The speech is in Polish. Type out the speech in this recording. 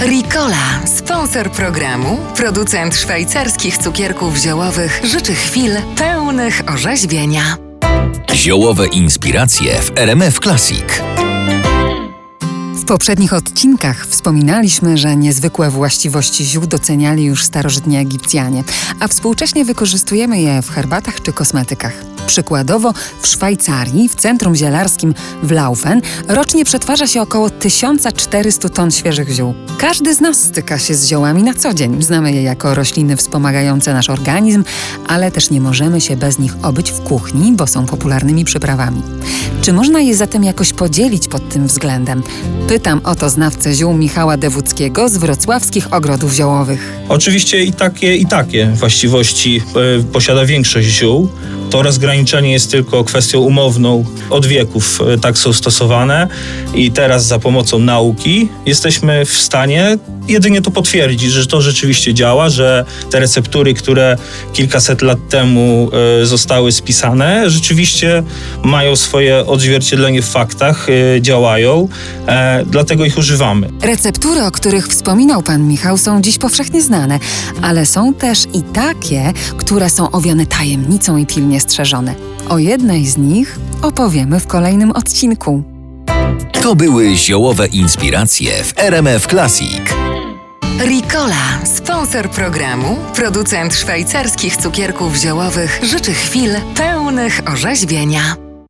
Ricola, sponsor programu, producent szwajcarskich cukierków ziołowych, życzy chwil pełnych orzeźwienia. Ziołowe inspiracje w RMF Classic. W poprzednich odcinkach wspominaliśmy, że niezwykłe właściwości ziół doceniali już starożytni Egipcjanie, a współcześnie wykorzystujemy je w herbatach czy kosmetykach. Przykładowo w Szwajcarii, w centrum zielarskim w Laufen, rocznie przetwarza się około 1400 ton świeżych ziół. Każdy z nas styka się z ziołami na co dzień. Znamy je jako rośliny wspomagające nasz organizm, ale też nie możemy się bez nich obyć w kuchni, bo są popularnymi przyprawami. Czy można je zatem jakoś podzielić pod tym względem? Pytam o to znawcę ziół Michała Dewuckiego z wrocławskich ogrodów ziołowych. Oczywiście i takie, i takie właściwości e, posiada większość ziół. To rozgraniczenie jest tylko kwestią umowną. Od wieków e, tak są stosowane i teraz za pomocą nauki jesteśmy w stanie jedynie to potwierdzić, że to rzeczywiście działa, że te receptury, które kilkaset lat temu e, zostały spisane, rzeczywiście mają swoje odzwierciedlenie w faktach, e, działają, e, dlatego ich używamy. Receptury, o których wspominał pan Michał, są dziś powszechnie znane, ale są też i takie, które są owiane tajemnicą i pilnie strzeżone. O jednej z nich opowiemy w kolejnym odcinku. To były ziołowe inspiracje w RMF Classic. Ricola, sponsor programu, producent szwajcarskich cukierków ziołowych, życzy chwil pełnych orzeźwienia.